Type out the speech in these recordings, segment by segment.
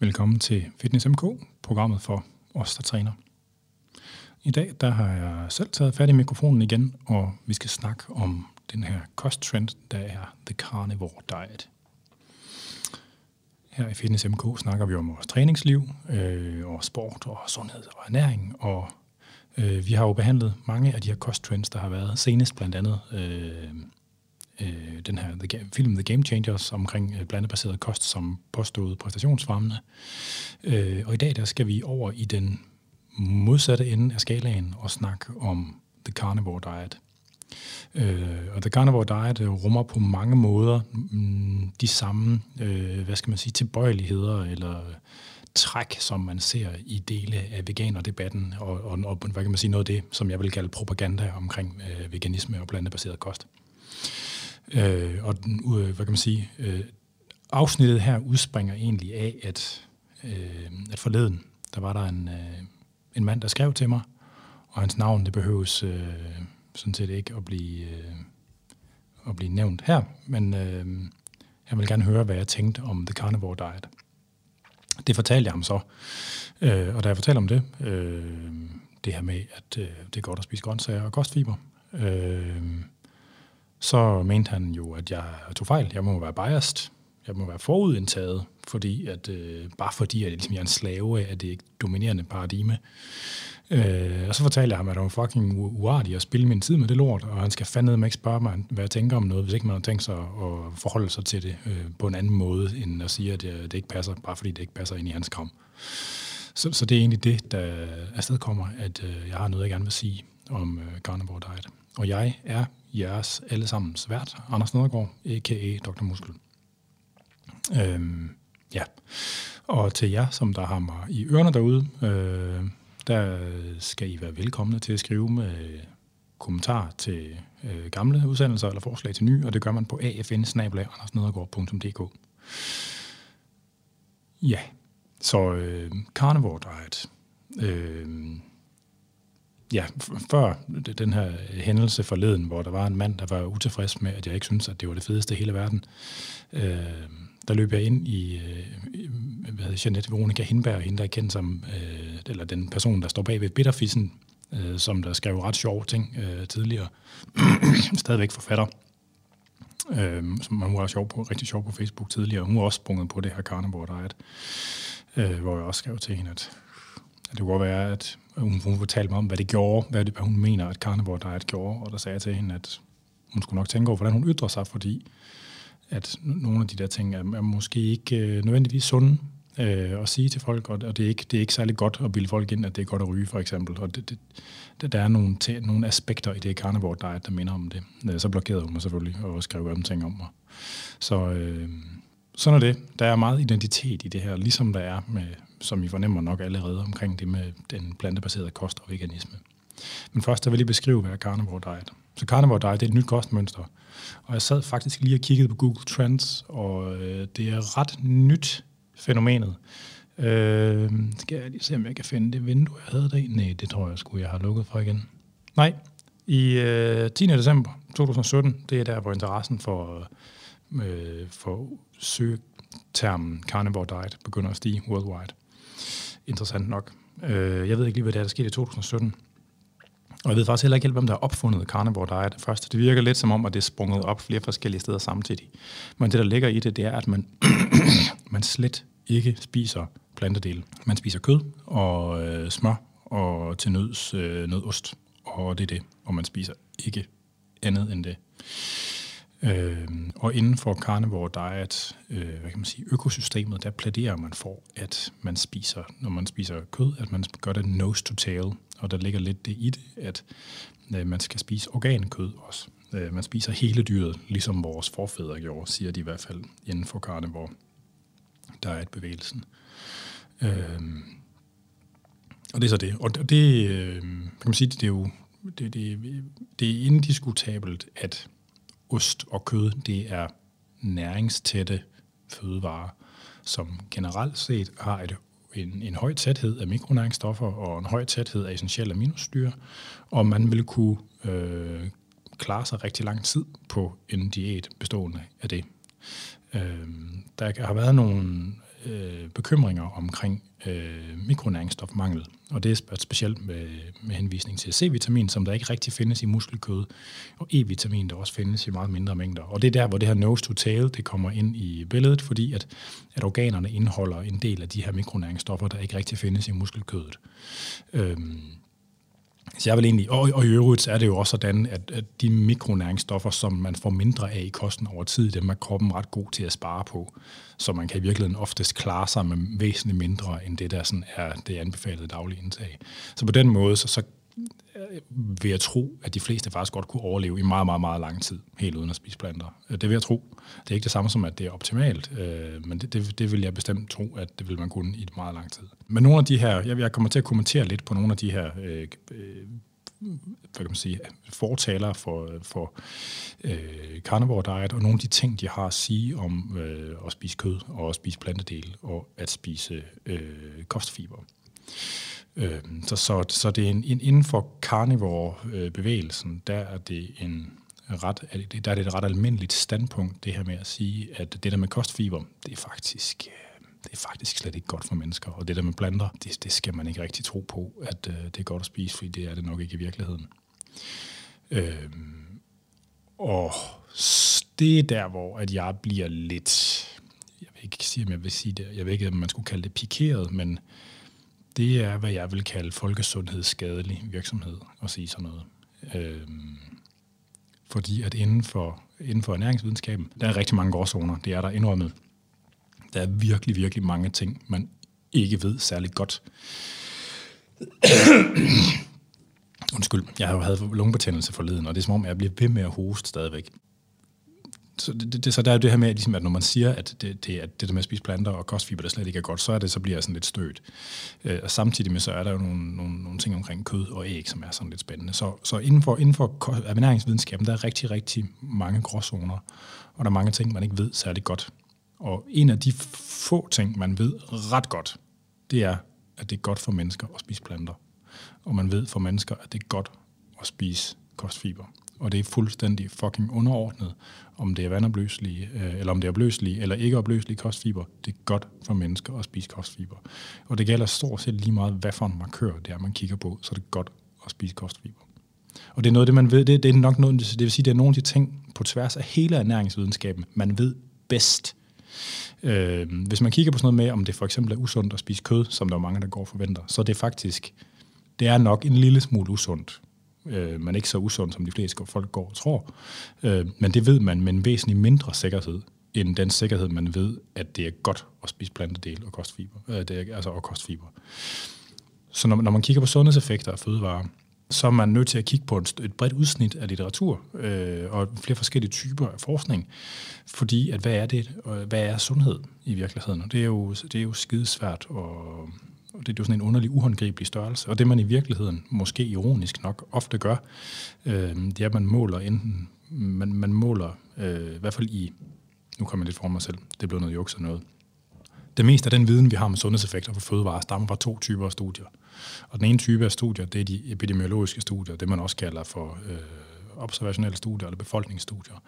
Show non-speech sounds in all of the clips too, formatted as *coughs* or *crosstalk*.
Velkommen til Fitness MK, programmet for os, der træner. I dag der har jeg selv taget fat i mikrofonen igen, og vi skal snakke om den her kosttrend, der er The Carnivore Diet. Her i Fitness MK snakker vi om vores træningsliv, øh, og sport og sundhed og ernæring, og øh, vi har jo behandlet mange af de her kosttrends, der har været senest blandt andet øh, øh, den her the game, film The Game Changers omkring øh, blandebaseret kost som påstået præstationsfremmende. Øh, og i dag der skal vi over i den modsatte ende af skalaen og snakke om The Carnivore Diet. Øh, og The Carnivore Diet øh, rummer på mange måder mm, de samme, øh, hvad skal man sige, tilbøjeligheder eller træk, som man ser i dele af veganerdebatten, og, og, og hvad kan man sige, noget af det, som jeg vil kalde propaganda omkring øh, veganisme og plantebaseret kost. Øh, og den, øh, hvad kan man sige, øh, afsnittet her udspringer egentlig af, at, øh, at forleden, der var der en, øh, en mand, der skrev til mig, og hans navn, det behøves øh, sådan set ikke at blive, øh, at blive nævnt her, men øh, jeg vil gerne høre, hvad jeg tænkte om The Carnivore Diet. Det fortalte jeg ham så, øh, og da jeg fortalte om det, øh, det her med, at øh, det er godt at spise grøntsager og kostfiber, øh, så mente han jo, at jeg tog fejl. Jeg må være biased. Jeg må være forudindtaget, fordi at, øh, bare fordi at ligesom, jeg er en slave af det dominerende paradigme. Øh, og så fortalte jeg ham, at han var fucking uartig at spille min tid med det lort, og han skal fandme ikke spørge mig, hvad jeg tænker om noget, hvis ikke man har tænkt sig at forholde sig til det øh, på en anden måde, end at sige, at det, det ikke passer, bare fordi det ikke passer ind i hans kram. Så, så det er egentlig det, der afstedkommer, at øh, jeg har noget, jeg gerne vil sige om øh, Carnivore Diet. Og jeg er jeres sammen vært, Anders Nedergaard, a.k.a. Dr. Muskel. Øhm, ja, og til jer, som der har mig i ørerne derude, øh, der skal I være velkomne til at skrive med kommentar til øh, gamle udsendelser eller forslag til nye, og det gør man på afn Ja, så øh, Carnivore Diet. Øh, ja, før den her øh, hændelse forleden, hvor der var en mand, der var utilfreds med, at jeg ikke synes, at det var det fedeste i hele verden, øh, der løb jeg ind i, øh, hvad hedder Jeanette Veronica Hindberg, hende der er kendt som, øh, eller den person, der står bag ved Bitterfissen, øh, som der skrev ret sjove ting øh, tidligere, *clears throat* stadigvæk forfatter, øh, som man var sjov på, rigtig sjov på Facebook tidligere. Hun var også sprunget på det her Carnivore Diet, øh, hvor jeg også skrev til hende, at det kunne godt være, at hun, hun fortalte mig om, hvad det gjorde, hvad, det, hvad hun mener, at Carnivore Diet gjorde, og der sagde jeg til hende, at hun skulle nok tænke over, hvordan hun ytrer sig, fordi at nogle af de der ting er, er måske ikke øh, nødvendigvis sunde øh, at sige til folk, og, og det, er ikke, det er ikke særlig godt at bilde folk ind, at det er godt at ryge, for eksempel. Og det, det, der er nogle, te, nogle aspekter i det Carnivore Diet, der minder om det. Øh, så blokerede hun mig selvfølgelig, og skrev om ting om mig. Så øh, sådan er det. Der er meget identitet i det her, ligesom der er med, som I fornemmer nok allerede omkring det med den plantebaserede kost og veganisme. Men først der vil jeg lige beskrive, hvad er Carnivore Diet. Så Carnivore Diet det er et nyt kostmønster. Og jeg sad faktisk lige og kiggede på Google Trends, og øh, det er ret nyt fænomenet. Øh, skal jeg lige se, om jeg kan finde det vindue, jeg havde der? Nej, det tror jeg skulle jeg har lukket for igen. Nej, i øh, 10. december 2017, det er der, hvor interessen for, øh, for søgetermen Carnivore Diet begynder at stige worldwide interessant nok. Øh, jeg ved ikke lige, hvad det er, der skete i 2017. Og jeg ved faktisk heller ikke helt, hvem der har opfundet Carnivore Diet først. Det virker lidt som om, at det er sprunget op flere forskellige steder samtidig. Men det, der ligger i det, det er, at man, *coughs* man slet ikke spiser plantedele. Man spiser kød og øh, smør og til nøds øh, nødost. Og det er det. Og man spiser ikke andet end det. Øh, og inden for carnivore diet, øh, hvad kan man sige, økosystemet, der plæderer man for, at man spiser, når man spiser kød, at man gør det nose to tail. Og der ligger lidt det i det, at øh, man skal spise organkød også. Øh, man spiser hele dyret, ligesom vores forfædre gjorde, siger de i hvert fald inden for carnivore diet-bevægelsen. Øh, og det er så det. Og det, øh, kan man sige, det er jo det, det, det er indiskutabelt, at ost og kød, det er næringstætte fødevarer, som generelt set har et, en, en høj tæthed af mikronæringsstoffer og en høj tæthed af essentielle aminosyre, og man vil kunne øh, klare sig rigtig lang tid på en diæt bestående af det. Øh, der har været nogle øh, bekymringer omkring øh, mikronæringsstofmangel, og det er specielt med, med henvisning til C-vitamin, som der ikke rigtig findes i muskelkød, og E-vitamin, der også findes i meget mindre mængder. Og det er der, hvor det her nose to tail, det kommer ind i billedet, fordi at, at organerne indeholder en del af de her mikronæringsstoffer, der ikke rigtig findes i muskelkødet. Øhm, så jeg vil egentlig, og, og i øvrigt er det jo også sådan, at, at de mikronæringsstoffer, som man får mindre af i kosten over tid, dem er kroppen ret god til at spare på. Så man kan i virkeligheden oftest klare sig med væsentligt mindre, end det der sådan er det anbefalede daglige indtag. Så på den måde, så, så vil jeg tro, at de fleste faktisk godt kunne overleve i meget, meget, meget lang tid, helt uden at spise planter. Øh, det vil jeg tro. Det er ikke det samme som, at det er optimalt, øh, men det, det, det vil jeg bestemt tro, at det vil man kunne i meget lang tid. Men nogle af de her, jeg, jeg kommer til at kommentere lidt på nogle af de her øh, øh hvad kan man sige, fortalere for, øh, for øh, carnivore diet, og nogle af de ting, de har at sige om øh, at spise kød, og at spise plantedel, og at spise øh, kostfiber. Øh, så, så, så det er en, en, inden for carnivore-bevægelsen, der er det en ret, der er det et ret almindeligt standpunkt, det her med at sige, at det der med kostfiber, det er faktisk øh, det er faktisk slet ikke godt for mennesker. Og det der med planter, det, det skal man ikke rigtig tro på, at øh, det er godt at spise, fordi det er det nok ikke i virkeligheden. Øh, og det er der, hvor at jeg bliver lidt, jeg vil ikke sige, om jeg vil sige det, jeg ved ikke, om man skulle kalde det pikeret, men det er, hvad jeg vil kalde folkesundhedsskadelig virksomhed at sige sådan noget. Øhm, fordi at inden for, inden for ernæringsvidenskaben, der er rigtig mange gråzoner, det er der indrømmet. Der er virkelig, virkelig mange ting, man ikke ved særlig godt. Undskyld, jeg har jo haft lungebetændelse forleden, og det er som om, jeg bliver ved med at hoste stadigvæk så, det, det, så der er jo det her med, ligesom, at når man siger, at det, det, at det der med at spise planter og kostfiber, der slet ikke er godt, så er det, så bliver jeg sådan lidt stødt. Øh, og samtidig med, så er der jo nogle, nogle, nogle ting omkring kød og æg, som er sådan lidt spændende. Så, så inden for, inden for ernæringsvidenskaben, der er rigtig, rigtig mange gråzoner, og der er mange ting, man ikke ved særlig godt. Og en af de få ting, man ved ret godt, det er, at det er godt for mennesker at spise planter. Og man ved for mennesker, at det er godt at spise kostfiber og det er fuldstændig fucking underordnet, om det er vandopløselige, øh, eller om det er opløselige, eller ikke opløselige kostfiber. Det er godt for mennesker at spise kostfiber. Og det gælder stort set lige meget, hvad for en markør det er, man kigger på, så det er godt at spise kostfiber. Og det er noget det, man ved, det, det er nok noget, det vil sige, det er nogle af de ting på tværs af hele ernæringsvidenskaben, man ved bedst. Øh, hvis man kigger på sådan noget med, om det for eksempel er usundt at spise kød, som der er mange, der går og forventer, så er det faktisk, det er nok en lille smule usundt øh, man er ikke så usund, som de fleste folk går og tror. Øh, men det ved man med en væsentlig mindre sikkerhed, end den sikkerhed, man ved, at det er godt at spise plantedel og kostfiber. Øh, det er, altså og kostfiber. Så når, når man kigger på sundhedseffekter af fødevarer, så er man nødt til at kigge på et, et bredt udsnit af litteratur øh, og flere forskellige typer af forskning. Fordi at hvad er det? Hvad er sundhed i virkeligheden? Og det er jo, det er jo skidesvært at, og det er jo sådan en underlig, uhåndgribelig størrelse. Og det man i virkeligheden, måske ironisk nok, ofte gør, øh, det er, at man måler enten, man, man måler, øh, i hvert fald i, nu kommer jeg lidt for mig selv, det blev noget juks og noget. Det meste af den viden, vi har om sundhedseffekter for fødevarer, stammer fra to typer af studier. Og den ene type af studier, det er de epidemiologiske studier, det man også kalder for øh, observationelle studier eller befolkningsstudier,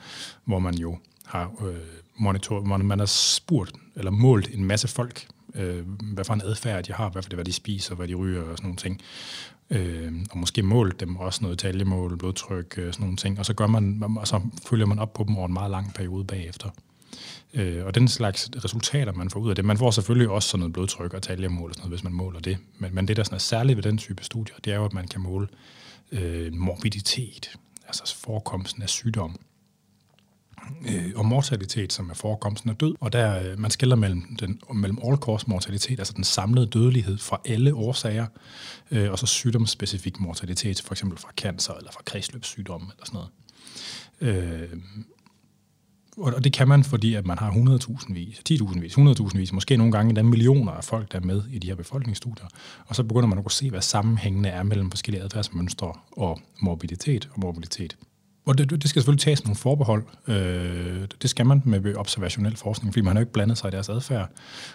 hvor man jo har øh, monitor, man, man har spurgt eller målt en masse folk øh, hvad for en adfærd de har, hvad for det, hvad de spiser, hvad de ryger og sådan nogle ting. Øh, og måske målt dem også noget taljemål, blodtryk, øh, sådan nogle ting. Og så, gør man, og så følger man op på dem over en meget lang periode bagefter. Øh, og den slags resultater, man får ud af det, man får selvfølgelig også sådan noget blodtryk og taljemål og sådan noget, hvis man måler det. Men, men det, der sådan er særligt ved den type studier, det er jo, at man kan måle øh, morbiditet, altså forekomsten af sygdom øh, og mortalitet, som er forekomsten af død. Og der øh, man skiller mellem, den, mellem all-cause mortalitet, altså den samlede dødelighed fra alle årsager, øh, og så sygdomsspecifik mortalitet, for eksempel fra cancer eller fra kredsløbssygdomme eller sådan noget. Øh, og det kan man, fordi at man har 100.000 vis, 10.000 vis, 100.000 vis, måske nogle gange endda millioner af folk, der er med i de her befolkningsstudier. Og så begynder man at kunne se, hvad sammenhængene er mellem forskellige adfærdsmønstre og morbiditet og morbiditet. Og det, det skal selvfølgelig tages nogle forbehold. Øh, det skal man med observationel forskning, fordi man har jo ikke blandet sig i deres adfærd.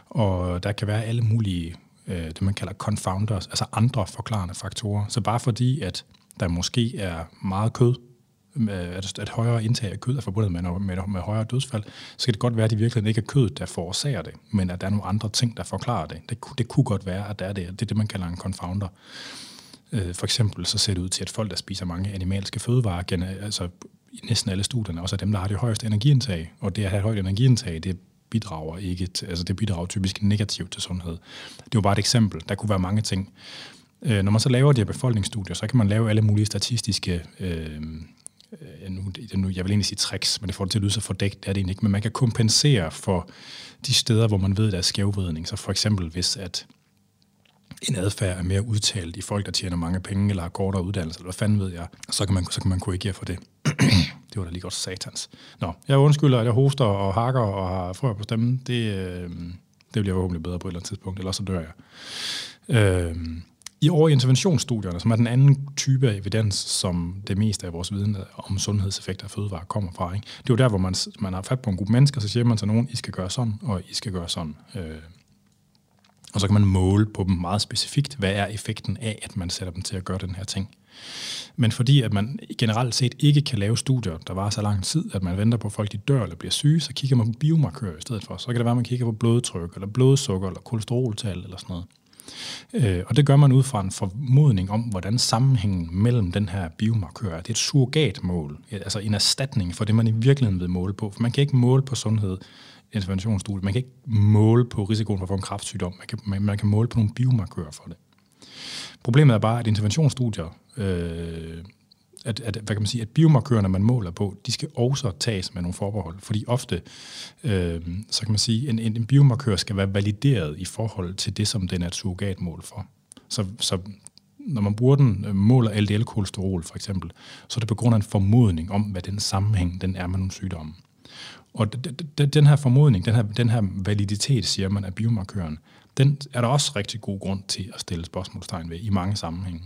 Og der kan være alle mulige, øh, det man kalder confounders, altså andre forklarende faktorer. Så bare fordi, at der måske er meget kød øh, at, at højere indtag af kød er forbundet med, med, med højere dødsfald, så kan det godt være, at det virkelig ikke er kødet, der forårsager det, men at der er nogle andre ting, der forklarer det. Det, det kunne godt være, at der er det. Det er det, man kalder en confounder. Øh, for eksempel så ser det ud til, at folk, der spiser mange animalske fødevarer, altså i næsten alle studierne, også er dem, der har det højeste energiindtag, og det at have et højt energiindtag, det bidrager ikke til, altså det bidrager typisk negativt til sundhed. Det var bare et eksempel. Der kunne være mange ting. Øh, når man så laver de her befolkningsstudier, så kan man lave alle mulige statistiske øh, øh nu, nu, jeg vil egentlig sige tricks, men det får det til at lyde så fordækt, det er det egentlig ikke, men man kan kompensere for de steder, hvor man ved, der er skævvridning. Så for eksempel, hvis at en adfærd er mere udtalt i folk, der tjener mange penge, eller har kortere uddannelse, eller hvad fanden ved jeg, så kan man, så kan man korrigere for det. *clears throat* det var da lige godt satans. Nå, jeg undskylder, at jeg hoster og hakker og har frøer på stemmen. Det, øh, det bliver jeg forhåbentlig bedre på et eller andet tidspunkt, ellers så dør jeg. Øh, i år i interventionsstudierne, som er den anden type af evidens, som det meste af vores viden om sundhedseffekter af fødevarer kommer fra. Ikke? Det er jo der, hvor man, man har fat på en gruppe mennesker, så siger man til nogen, I skal gøre sådan, og I skal gøre sådan. Øh, og så kan man måle på dem meget specifikt, hvad er effekten af, at man sætter dem til at gøre den her ting. Men fordi at man generelt set ikke kan lave studier, der var så lang tid, at man venter på, at folk de dør eller bliver syge, så kigger man på biomarkører i stedet for. Så kan det være, at man kigger på blodtryk, eller blodsukker, eller kolesteroltal, eller sådan noget. Øh, og det gør man ud fra en formodning om, hvordan sammenhængen mellem den her biomarkør er. Det er et surrogatmål, altså en erstatning for det, man i virkeligheden vil måle på. For man kan ikke måle på sundhed interventionsstudie. Man kan ikke måle på risikoen for at få en kræftsygdom. Man kan, man, man kan måle på nogle biomarkører for det. Problemet er bare, at interventionsstudier, øh, at, at, hvad kan man sige, at biomarkørerne, man måler på, de skal også tages med nogle forbehold. Fordi ofte, øh, så kan man sige, en, en biomarkør skal være valideret i forhold til det, som den er et surrogatmål for. Så, så når man bruger den, øh, måler LDL-kolesterol for eksempel, så er det på grund af en formodning om, hvad den sammenhæng den er med nogle sygdomme. Og den her formodning, den her, den her validitet, siger man, af biomarkøren, den er der også rigtig god grund til at stille spørgsmålstegn ved i mange sammenhænge.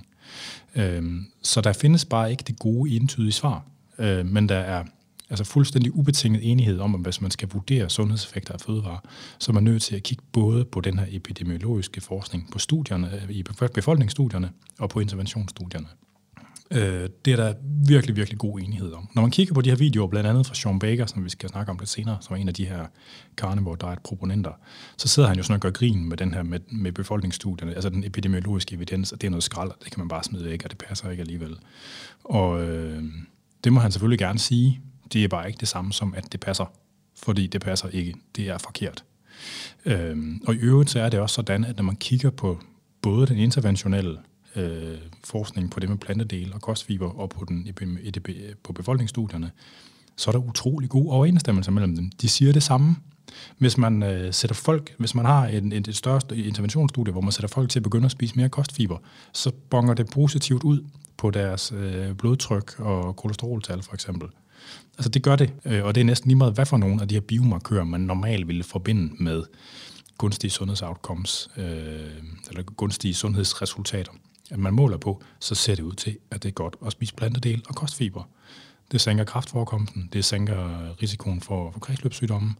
Øhm, så der findes bare ikke det gode entydige svar, øh, men der er altså fuldstændig ubetinget enighed om, at hvis man skal vurdere sundhedseffekter af fødevarer, så er man nødt til at kigge både på den her epidemiologiske forskning, på studierne, øh, i befolkningsstudierne og på interventionsstudierne. Øh, det er der virkelig, virkelig god enighed om. Når man kigger på de her videoer, blandt andet fra Sean Baker, som vi skal snakke om lidt senere, som er en af de her carnivore diet proponenter, så sidder han jo sådan og gør grin med den her med, med befolkningsstudierne, altså den epidemiologiske evidens, og det er noget skrald, det kan man bare smide væk, og det passer ikke alligevel. Og øh, det må han selvfølgelig gerne sige. Det er bare ikke det samme som, at det passer, fordi det passer ikke. Det er forkert. Øh, og i øvrigt så er det også sådan, at når man kigger på både den interventionelle øh, forskning på det med plantedel og kostfiber og på, den, på befolkningsstudierne, så er der utrolig god overensstemmelse mellem dem. De siger det samme. Hvis man øh, sætter folk, hvis man har en, et, et større interventionsstudie, hvor man sætter folk til at begynde at spise mere kostfiber, så bonger det positivt ud på deres øh, blodtryk og kolesteroltal for eksempel. Altså det gør det, øh, og det er næsten lige meget, hvad for nogle af de her biomarkører, man normalt ville forbinde med gunstige sundhedsoutcomes, øh, eller gunstige sundhedsresultater at man måler på, så ser det ud til, at det er godt at spise plantedel og kostfiber. Det sænker kraftforekomsten, det sænker risikoen for, for kredsløbssygdomme.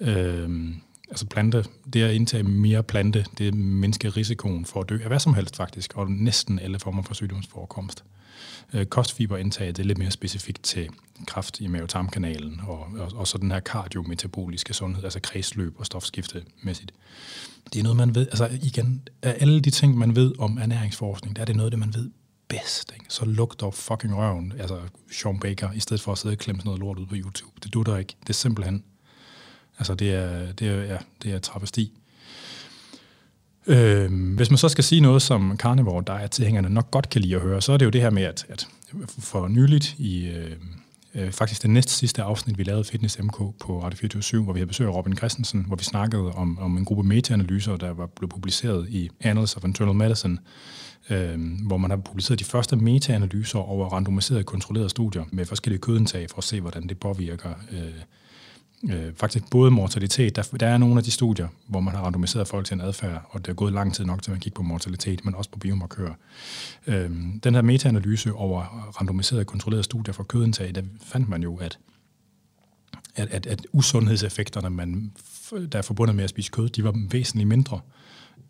Øhm, altså plante, det at indtage mere plante, det mindsker risikoen for at dø af hvad som helst faktisk, og næsten alle former for sygdomsforekomst. Øh, kostfiberindtag det er lidt mere specifikt til kraft i mavetarmkanalen, og, og, og så den her kardiometaboliske sundhed, altså kredsløb og stofskiftemæssigt. Det er noget, man ved, altså igen, af alle de ting, man ved om ernæringsforskning, der er det noget, det man ved bedst. Ikke? Så luk dog fucking røven, altså Sean Baker, i stedet for at sidde og klemme sådan noget lort ud på YouTube. Det dutter ikke. Det er simpelthen, altså det er, det er, ja, det er travesti. Øh, hvis man så skal sige noget, som carnivore diet tilhængerne nok godt kan lide at høre, så er det jo det her med, at, at for nyligt i øh, øh, faktisk det næste sidste afsnit, vi lavede Fitness MK på Radio 24 hvor vi havde besøg af Robin Christensen, hvor vi snakkede om, om en gruppe metaanalyser, der var blevet publiceret i Annals of Internal Medicine, øh, hvor man har publiceret de første metaanalyser over randomiserede kontrollerede studier med forskellige kødindtag for at se, hvordan det påvirker øh, øh, faktisk både mortalitet, der, der er nogle af de studier, hvor man har randomiseret folk til en adfærd, og det er gået lang tid nok til, at man kigger på mortalitet, men også på biomarkører. Øh, den her metaanalyse over randomiserede kontrollerede studier for kødindtag, der fandt man jo, at at, at, at usundhedseffekterne, man, der er forbundet med at spise kød, de var væsentligt mindre,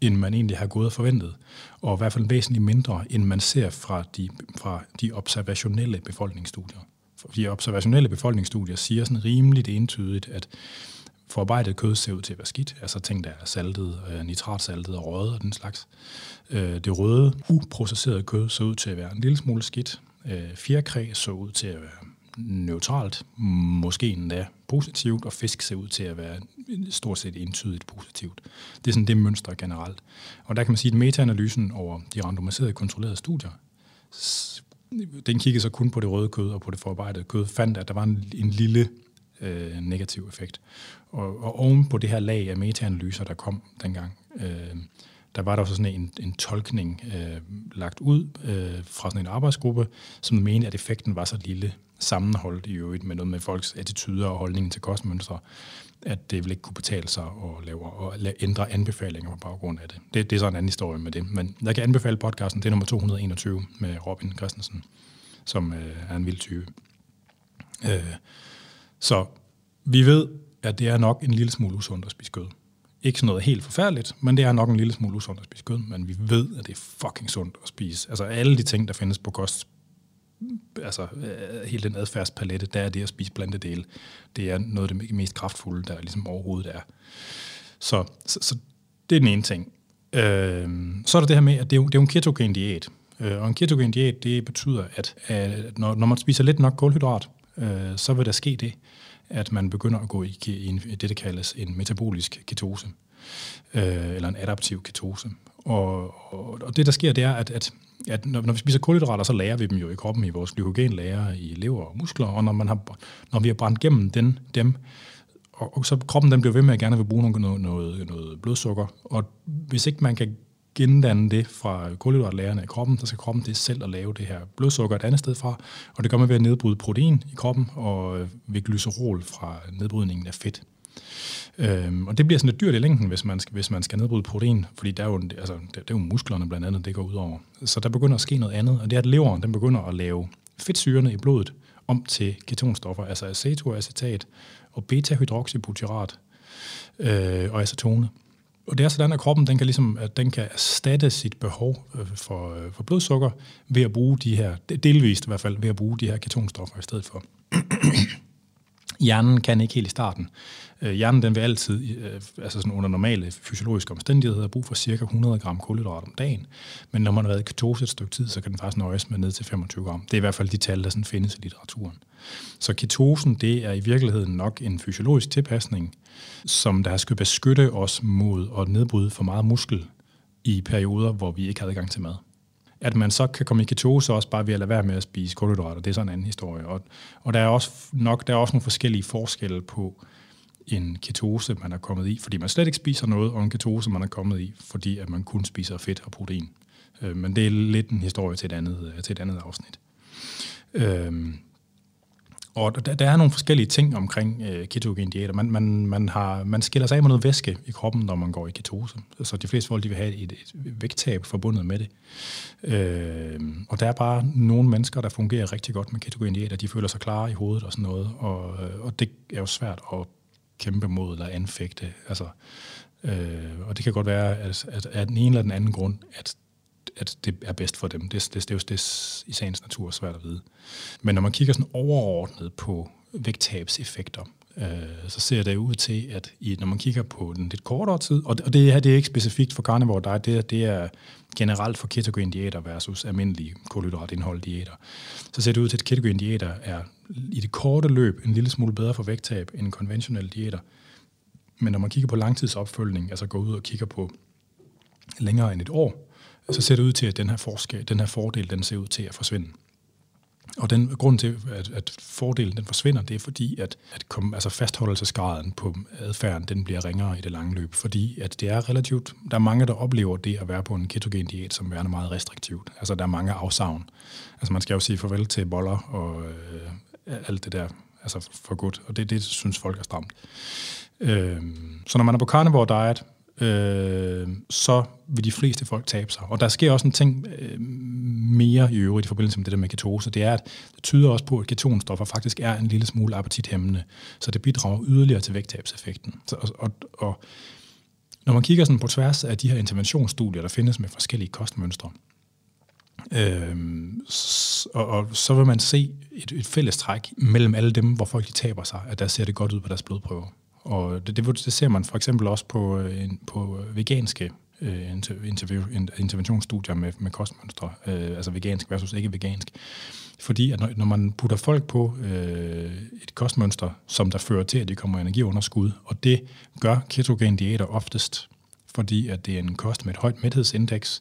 end man egentlig har gået og forventet. Og i hvert fald væsentligt mindre, end man ser fra de, fra de observationelle befolkningsstudier de observationelle befolkningsstudier siger sådan rimeligt entydigt, at forarbejdet kød ser ud til at være skidt, altså ting, der er saltet, øh, nitratsaltet og røget og den slags. Øh, det røde, uprocesserede kød så ud til at være en lille smule skidt. Øh, fjerkræ så ud til at være neutralt, måske endda positivt, og fisk ser ud til at være stort set entydigt positivt. Det er sådan det mønster generelt. Og der kan man sige, at metaanalysen over de randomiserede kontrollerede studier, den kiggede så kun på det røde kød og på det forarbejdede kød, fandt, at der var en, en lille øh, negativ effekt. Og, og oven på det her lag af metaanalyser, der kom dengang, øh, der var der også sådan en, en tolkning øh, lagt ud øh, fra sådan en arbejdsgruppe, som mente, at effekten var så lille, sammenholdt i øvrigt med noget med folks attityder og holdningen til kostmønstre, at det vil ikke kunne betale sig at lave og ændre anbefalinger på baggrund af det. det. Det er så en anden historie med det. Men jeg kan anbefale podcasten, det er nummer 221 med Robin Christensen, som øh, er en vild type. Øh, så vi ved, at det er nok en lille smule usundt at spise kød. Ikke sådan noget helt forfærdeligt, men det er nok en lille smule usundt at spise kød, men vi ved, at det er fucking sundt at spise. Altså alle de ting, der findes på kost, altså øh, hele den adfærdspalette, der er det at spise plantedele. Det er noget af det mest kraftfulde, der ligesom overhovedet er. Så, så, så det er den ene ting. Øh, så er der det her med, at det er, det er en ketogen diæt. Øh, og en ketogen diæt, det betyder, at, at når, når man spiser lidt nok kulhydrat, øh, så vil der ske det, at man begynder at gå i, i en, det, der kaldes en metabolisk ketose, øh, eller en adaptiv ketose. Og, og, og det, der sker, det er, at, at, at når, når vi spiser kulhydrater, så lærer vi dem jo i kroppen i vores glykogenlager i lever og muskler, og når, man har, når vi har brændt gennem den, dem, og, og så kroppen den bliver ved med at gerne vil bruge noget, noget, noget blodsukker, og hvis ikke man kan gendanne det fra kulhydratlærerne i kroppen, så skal kroppen det selv at lave det her blodsukker et andet sted fra, og det gør man ved at nedbryde protein i kroppen og ved glycerol fra nedbrydningen af fedt. Øhm, og det bliver sådan lidt dyrt i længden, hvis man skal, hvis man skal nedbryde protein, fordi der er jo, altså, det, det er jo musklerne blandt andet, det går ud over. Så der begynder at ske noget andet, og det er, at leveren den begynder at lave fedtsyrene i blodet om til ketonstoffer, altså acetoacetat og beta-hydroxybutyrat øh, og acetone. Og det er sådan, at kroppen den kan, ligesom, at den kan erstatte sit behov øh, for, øh, for blodsukker ved at bruge de her, delvist i hvert fald, ved at bruge de her ketonstoffer i stedet for. Hjernen kan ikke helt i starten. Øh, hjernen den vil altid, øh, altså sådan under normale fysiologiske omstændigheder, bruge for cirka 100 gram kulhydrat om dagen. Men når man har været i ketose et stykke tid, så kan den faktisk nøjes med ned til 25 gram. Det er i hvert fald de tal, der sådan findes i litteraturen. Så ketosen, det er i virkeligheden nok en fysiologisk tilpasning, som der skal beskytte os mod at nedbryde for meget muskel i perioder, hvor vi ikke har adgang til mad. At man så kan komme i ketose også bare ved at lade være med at spise kulhydrater, det er sådan en anden historie. Og, og der er også nok der er også nogle forskellige forskelle på en ketose, man er kommet i, fordi man slet ikke spiser noget, og en ketose, man er kommet i, fordi at man kun spiser fedt og protein. Øh, men det er lidt en historie til et andet, øh, til et andet afsnit. Øh, og der, der er nogle forskellige ting omkring øh, ketogen diæter. Man, man, man, har, man skiller sig af med noget væske i kroppen, når man går i ketose. Så de fleste folk de vil have et, et vægttab forbundet med det. Øh, og der er bare nogle mennesker, der fungerer rigtig godt med ketogen diæter. De føler sig klare i hovedet og sådan noget. Og, øh, og det er jo svært at kæmpe mod eller anfægte. Altså, øh, og det kan godt være, at, at af den ene eller den anden grund, at at det er bedst for dem. Det, det, det er jo det i sagens natur svært at vide. Men når man kigger sådan overordnet på vægttabseffekter, øh, så ser det ud til, at i, når man kigger på den lidt kortere tid, og det, og det her det er ikke specifikt for carnivore diet, det, det er generelt for ketogen diæter versus almindelige kulhydratindhold diæter, så ser det ud til, at ketogen diæter er i det korte løb en lille smule bedre for vægttab end konventionelle diæter. Men når man kigger på langtidsopfølgning, altså går ud og kigger på længere end et år, så ser det ud til, at den her, forskel, den her fordel, den ser ud til at forsvinde. Og den grund til, at, at fordelen den forsvinder, det er fordi, at, at kom, altså fastholdelsesgraden på adfærden, den bliver ringere i det lange løb, fordi at det er relativt, der er mange, der oplever det at være på en ketogen diæt, som værende meget restriktivt. Altså der er mange afsavn. Altså man skal jo sige farvel til boller og øh, alt det der, altså for godt, og det, det synes folk er stramt. Øh, så når man er på carnivore diet, øh, så vil de fleste folk tabe sig. Og der sker også en ting øh, mere i øvrigt i forbindelse med det der med ketose. Det er, at det tyder også på, at ketonstoffer faktisk er en lille smule appetithæmmende, så det bidrager yderligere til vægttabseffekten. Så, og, og, og når man kigger sådan på tværs af de her interventionsstudier, der findes med forskellige kostmønstre, øh, og, og så vil man se et, et fælles træk mellem alle dem, hvor folk de taber sig, at der ser det godt ud på deres blodprøver. Og det, det, det ser man for eksempel også på, øh, en, på øh, veganske øh, interview, interventionsstudier med, med kostmønstre, øh, altså vegansk versus ikke vegansk. Fordi at når, når man putter folk på øh, et kostmønster, som der fører til, at de kommer energiunderskud, og det gør ketogen diæter oftest, fordi at det er en kost med et højt mæthedsindeks,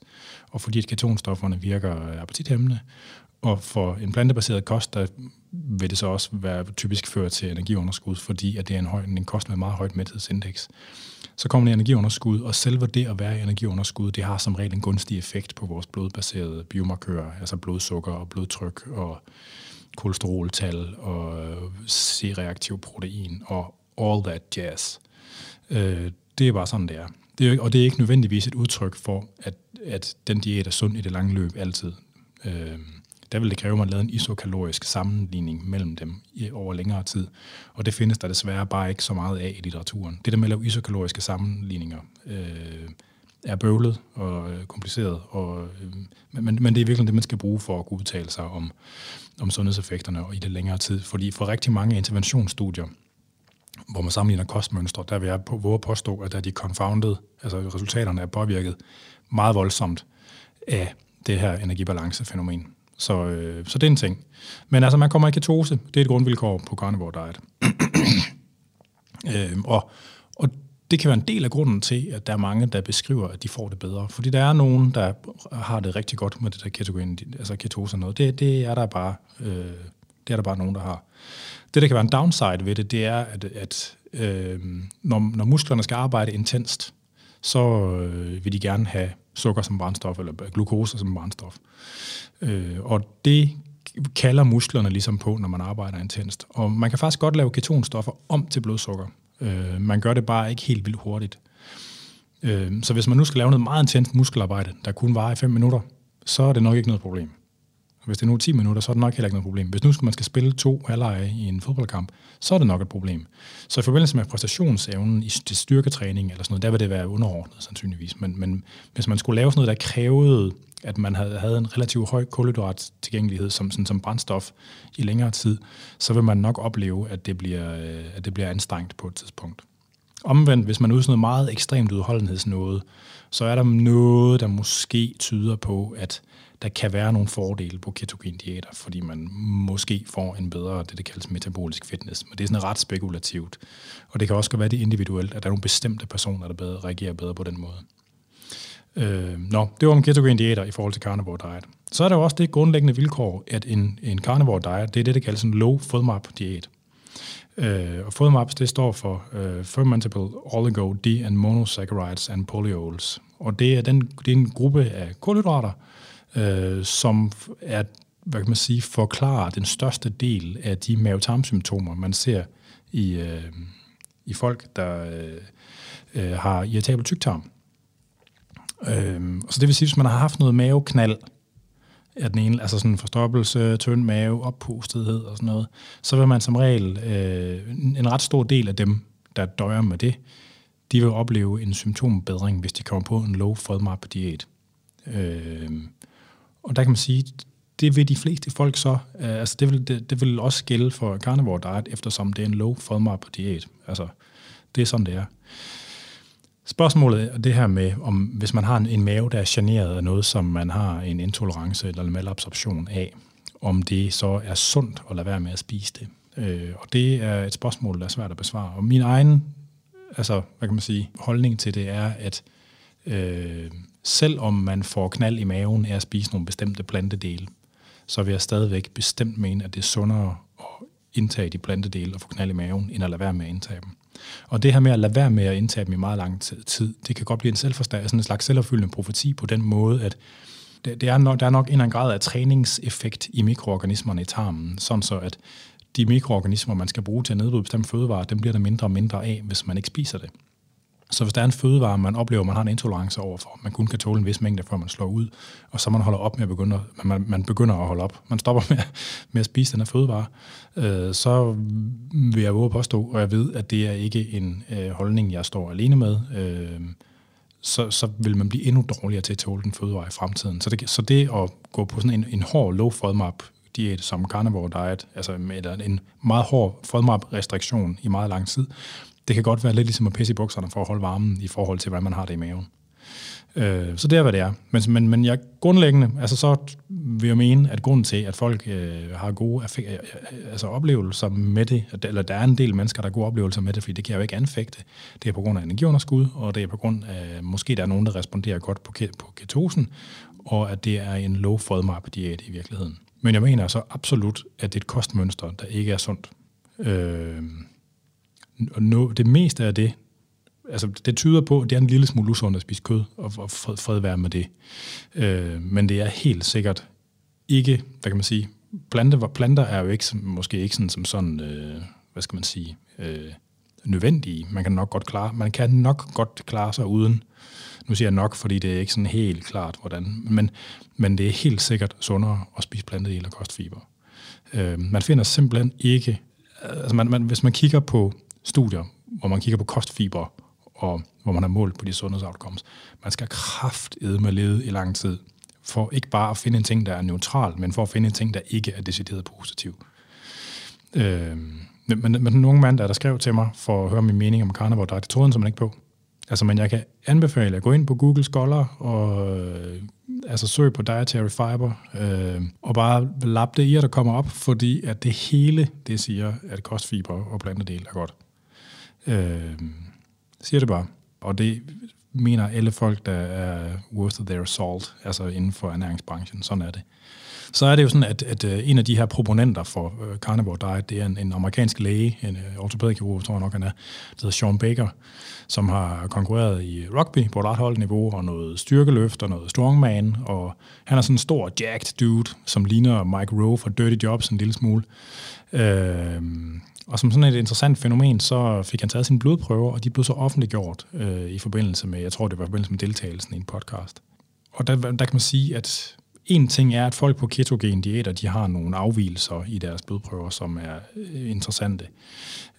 og fordi at ketonstofferne virker appetithæmmende, og for en plantebaseret kost, der vil det så også være typisk føre til energiunderskud, fordi at det er en, høj, en kost med meget højt mæthedsindeks. Så kommer der energiunderskud, og selve det at være i energiunderskud, det har som regel en gunstig effekt på vores blodbaserede biomarkører, altså blodsukker og blodtryk og kolesteroltal og C-reaktiv protein og all that jazz. Øh, det er bare sådan, det er. Det er. Og det er ikke nødvendigvis et udtryk for, at, at den diæt er sund i det lange løb altid. Øh, der vil det kræve, at man lavede en isokalorisk sammenligning mellem dem over længere tid. Og det findes der desværre bare ikke så meget af i litteraturen. Det der med at lave isokaloriske sammenligninger øh, er bøvlet og øh, kompliceret, og, øh, men, men det er virkelig det, man skal bruge for at kunne udtale sig om, om sundhedseffekterne og i det længere tid. Fordi for rigtig mange interventionsstudier, hvor man sammenligner kostmønstre, der vil jeg på, våge påstå, at der de confounded, altså resultaterne er påvirket meget voldsomt af det her energibalancefænomen. Så, øh, så det er en ting. Men altså, man kommer i ketose. Det er et grundvilkår på carnivore diet. *clears throat* øh, og, og det kan være en del af grunden til, at der er mange, der beskriver, at de får det bedre. Fordi der er nogen, der har det rigtig godt med det der ketogen, altså ketose og noget. Det, det, er der bare, øh, det er der bare nogen, der har. Det, der kan være en downside ved det, det er, at, at øh, når, når musklerne skal arbejde intenst, så øh, vil de gerne have sukker som brændstof, eller glukose som brændstof. Øh, og det kalder musklerne ligesom på, når man arbejder intenst. Og man kan faktisk godt lave ketonstoffer om til blodsukker. Øh, man gør det bare ikke helt vildt hurtigt. Øh, så hvis man nu skal lave noget meget intenst muskelarbejde, der kun varer i 5 minutter, så er det nok ikke noget problem. Og hvis det er nu 10 minutter, så er det nok heller ikke noget problem. Hvis nu man skal spille to halvleje i en fodboldkamp, så er det nok et problem. Så i forbindelse med præstationsevnen i til styrketræning eller sådan noget, der vil det være underordnet sandsynligvis. Men, men hvis man skulle lave sådan noget, der krævede, at man havde, havde en relativt høj kulhydrat tilgængelighed som, sådan, som brændstof i længere tid, så vil man nok opleve, at det bliver, øh, at det bliver anstrengt på et tidspunkt. Omvendt, hvis man er noget meget ekstremt udholdenhedsnåde, så er der noget, der måske tyder på, at der kan være nogle fordele på ketogen-diæter, fordi man måske får en bedre, det der kaldes metabolisk fitness. Men det er sådan ret spekulativt. Og det kan også være det individuelt, at der er nogle bestemte personer, der bedre, reagerer bedre på den måde. Øh, nå, det var om ketogen-diæter i forhold til carnivore diet. Så er der jo også det grundlæggende vilkår, at en, en carnivore diet, det er det, der kaldes en low FODMAP-diæt. Øh, og FODMAPs, det står for øh, Fermentable Oligo D and Monosaccharides and Polyols. Og det er, den, det er en gruppe af kulhydrater, øh, som er, hvad kan man sige, forklarer den største del af de mavetarmsymptomer, man ser i, øh, i folk, der øh, øh har irritabel tyktarm. Øh, så det vil sige, hvis man har haft noget maveknald, af den ene, altså sådan forstoppelse, tynd mave, oppustethed og sådan noget, så vil man som regel, øh, en ret stor del af dem, der døjer med det, de vil opleve en symptombedring, hvis de kommer på en low FODMAP-diæt. Øh, og der kan man sige, det vil de fleste folk så, øh, altså det vil, det, det vil også gælde for carnivore diet, eftersom det er en low FODMAP diæt. Altså, det er sådan, det er. Spørgsmålet er det her med, om hvis man har en, en mave, der er generet af noget, som man har en intolerance eller en malabsorption af, om det så er sundt at lade være med at spise det. Øh, og det er et spørgsmål, der er svært at besvare. Og min egen altså, hvad kan man sige, holdning til det er, at øh, selvom man får knald i maven af at spise nogle bestemte plantedele, så vil jeg stadigvæk bestemt mene, at det er sundere at indtage de plantedele og få knald i maven, end at lade være med at indtage dem. Og det her med at lade være med at indtage dem i meget lang tid, det kan godt blive en selvforstærkende, sådan en slags selvopfyldende profeti på den måde, at det, det er nok, der er nok en eller anden grad af træningseffekt i mikroorganismerne i tarmen, sådan så at de mikroorganismer, man skal bruge til at nedbryde bestemte fødevarer, dem bliver der mindre og mindre af, hvis man ikke spiser det. Så hvis der er en fødevare, man oplever, man har en intolerance overfor, man kun kan tåle en vis mængde, før man slår ud, og så man holder op med at begynde, man, man begynder at holde op, man stopper *laughs* med, med at spise den her fødevare, øh, så vil jeg våge påstå, og jeg ved, at det er ikke en øh, holdning, jeg står alene med. Øh, så, så vil man blive endnu dårligere til at tåle den fødevare i fremtiden. Så det, så det at gå på sådan en, en hård low FODMAP diæt som carnivore diet, altså med en meget hård FODMAP restriktion i meget lang tid, det kan godt være lidt ligesom at pisse i bukserne for at holde varmen i forhold til, hvordan man har det i maven. Øh, så det er, hvad det er. Men, men, men jeg grundlæggende, altså så vil jeg mene, at grunden til, at folk øh, har gode øh, øh, altså oplevelser med det, eller der er en del mennesker, der har gode oplevelser med det, fordi det kan jeg jo ikke anfægte. Det er på grund af energiunderskud, og det er på grund af, måske der er nogen, der responderer godt på, på ketosen, og at det er en low FODMAP diæt i virkeligheden. Men jeg mener så absolut, at det er et kostmønster, der ikke er sundt. Øh, og det meste af det, altså det tyder på, at det er en lille smule usundt at spise kød, og, og fred, fred være med det. Øh, men det er helt sikkert ikke, hvad kan man sige, plante, planter er jo ikke, måske ikke sådan, som sådan, øh, hvad skal man sige, øh, nødvendige. Man kan nok godt klare, man kan nok godt klare sig uden. Nu siger jeg nok, fordi det er ikke sådan helt klart, hvordan, men, men det er helt sikkert sundere at spise plantet eller kostfiber. Øh, man finder simpelthen ikke, altså man, man, hvis man kigger på studier, hvor man kigger på kostfiber og hvor man har målt på de sundhedsoutcomes. Man skal kraftedme med lede i lang tid, for ikke bare at finde en ting, der er neutral, men for at finde en ting, der ikke er decideret positiv. Øh, men, men nogle mand, der, der skrev til mig for at høre min mening om carnivore diet, det troede han simpelthen ikke på. Altså, men jeg kan anbefale at gå ind på Google Scholar og øh, altså søg på dietary fiber øh, og bare lappe det i, der kommer op, fordi at det hele, det siger, at kostfiber og plantedel er godt. Øh, siger det bare. Og det mener alle folk, der er worth their salt, altså inden for ernæringsbranchen. Sådan er det. Så er det jo sådan, at, at øh, en af de her proponenter for øh, carnivore diet, det er en, en amerikansk læge, en øh, uh, ortopædikirurg, tror jeg nok han er, der hedder Sean Baker, som har konkurreret i rugby på et ret højt niveau, og noget styrkeløft og noget strongman, og han er sådan en stor jacked dude, som ligner Mike Rowe fra Dirty Jobs en lille smule. Øh, og som sådan et interessant fænomen, så fik han taget sine blodprøver, og de blev så offentliggjort øh, i forbindelse med, jeg tror det var i forbindelse med deltagelsen i en podcast. Og der, der kan man sige, at en ting er, at folk på ketogen diæter, de har nogle afvielser i deres blodprøver, som er øh, interessante.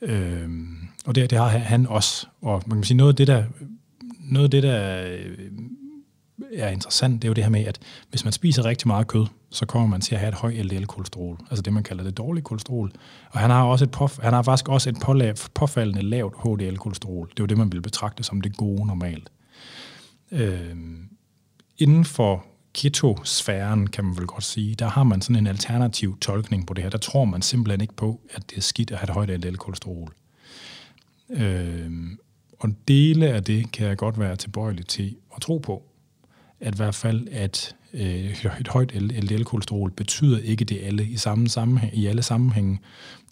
Øhm, og det, det har han også. Og man kan sige, noget af det, der, noget af det, der øh, er interessant, det er jo det her med, at hvis man spiser rigtig meget kød, så kommer man til at have et højt LDL-kolesterol, altså det, man kalder det dårlige kolesterol. Og han har, også et påf- han har faktisk også et pålav, påfaldende lavt HDL-kolesterol. Det er jo det, man vil betragte som det gode normalt. Øh, inden for ketosfæren, kan man vel godt sige, der har man sådan en alternativ tolkning på det her. Der tror man simpelthen ikke på, at det er skidt at have et højt LDL-kolesterol. Øh, og dele af det kan jeg godt være tilbøjelig til at tro på at i hvert fald, at øh, et højt LDL-kolesterol betyder ikke det alle i, samme sammenhæng, i alle sammenhænge.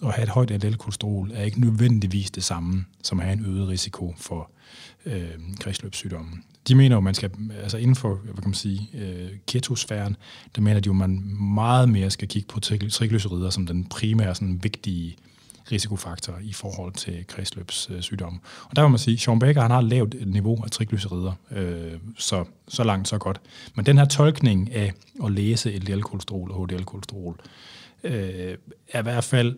Og have et højt LDL-kolesterol er ikke nødvendigvis det samme, som at have en øget risiko for øh, kredsløbssygdommen. De mener jo, man skal, altså inden for, hvad kan man sige, øh, ketosfæren, der mener de jo, man meget mere skal kigge på triglycerider som den primære sådan, vigtige øh, risikofaktor i forhold til kredsløbssygdomme. Øh, og der må man sige, Sean Baker han har lavt øh, niveau af triglycerider, øh, så, så langt så godt. Men den her tolkning af at læse LDL-kolesterol og HDL-kolesterol, øh, er i hvert fald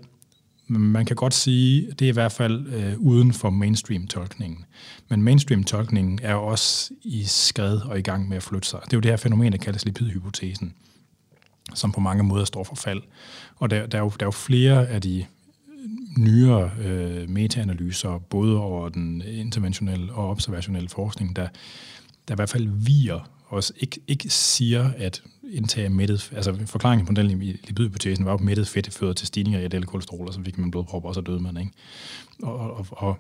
man kan godt sige, det er i hvert fald øh, uden for mainstream-tolkningen. Men mainstream-tolkningen er jo også i skred og i gang med at flytte sig. Det er jo det her fænomen, der kaldes lipidhypotesen, som på mange måder står for fald. Og der, der, er, jo, der er jo flere af de nyere øh, metaanalyser, både over den interventionelle og observationelle forskning, der, der i hvert fald viger os, ikke, ikke siger, at indtage mættet, altså forklaringen på den lipidhypotesen var jo, at mættet fedt fører til stigninger i LDL-kolesterol, og så fik man blodpropper, og så døde man. Ikke? Og, og, og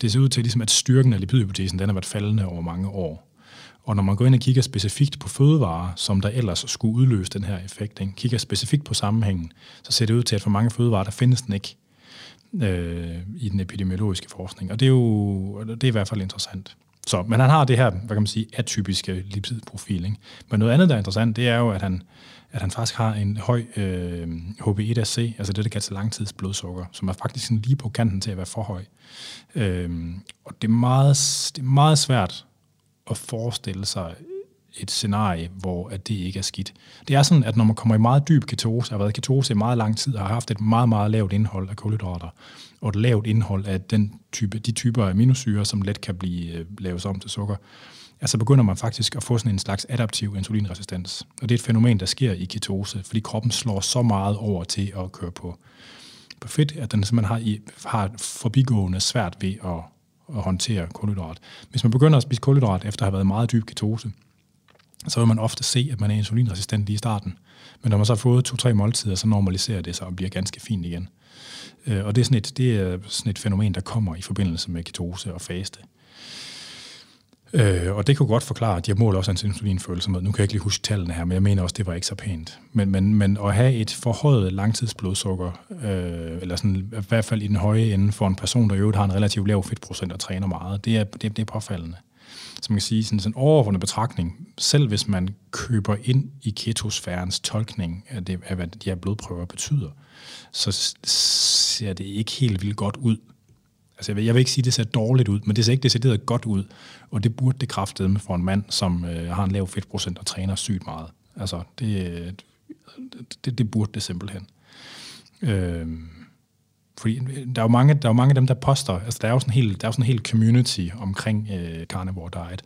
det ser ud til, ligesom, at styrken af lipidhypotesen, den har været faldende over mange år. Og når man går ind og kigger specifikt på fødevarer, som der ellers skulle udløse den her effekt, ikke? kigger specifikt på sammenhængen, så ser det ud til, at for mange fødevarer, der findes den ikke øh, i den epidemiologiske forskning. Og det er jo det er i hvert fald interessant. Så, men han har det her, hvad kan man sige, atypiske lipidprofil. Ikke? Men noget andet, der er interessant, det er jo, at han, at han faktisk har en høj øh, HB1AC, altså det, der kaldes langtidsblodsukker, som er faktisk sådan lige på kanten til at være for høj. Øh, og det er, meget, det er meget svært at forestille sig et scenarie, hvor at det ikke er skidt. Det er sådan, at når man kommer i meget dyb ketose, har været i ketose i meget lang tid, og har haft et meget, meget lavt indhold af kulhydrater, og et lavt indhold af den type, de typer af aminosyre, som let kan blive øh, lavet om til sukker, altså begynder man faktisk at få sådan en slags adaptiv insulinresistens. Og det er et fænomen, der sker i ketose, fordi kroppen slår så meget over til at køre på, på fedt, at den simpelthen har, i, har forbigående svært ved at, at håndtere kulhydrat. Hvis man begynder at spise kulhydrat efter at have været meget dyb ketose, så vil man ofte se, at man er insulinresistent lige i starten. Men når man så har fået to-tre måltider, så normaliserer det sig og bliver ganske fint igen. Øh, og det er, sådan et, det er sådan et fænomen, der kommer i forbindelse med ketose og faste. Øh, og det kunne godt forklare, at jeg måler også en insulinfølsomhed. Nu kan jeg ikke lige huske tallene her, men jeg mener også, det var ikke så pænt. Men, men, men at have et forhøjet langtidsblodsukker, øh, eller sådan, i hvert fald i den høje ende for en person, der i øvrigt har en relativt lav fedtprocent og træner meget, det er, det, det er påfaldende. Så man kan sige, sådan, en overordnet betragtning, selv hvis man køber ind i ketosfærens tolkning af, det, af hvad de her blodprøver betyder, så ser det ikke helt vildt godt ud. Altså jeg vil, jeg vil ikke sige, at det ser dårligt ud, men det ser ikke decideret godt ud. Og det burde det kraftedeme for en mand, som øh, har en lav fedtprocent og træner sygt meget. Altså det, øh, det, det burde det simpelthen. Øh, fordi øh, der er jo mange, der er jo mange af dem, der poster, altså der er jo sådan en hel, der er jo sådan en hel community omkring øh, carnivore diet,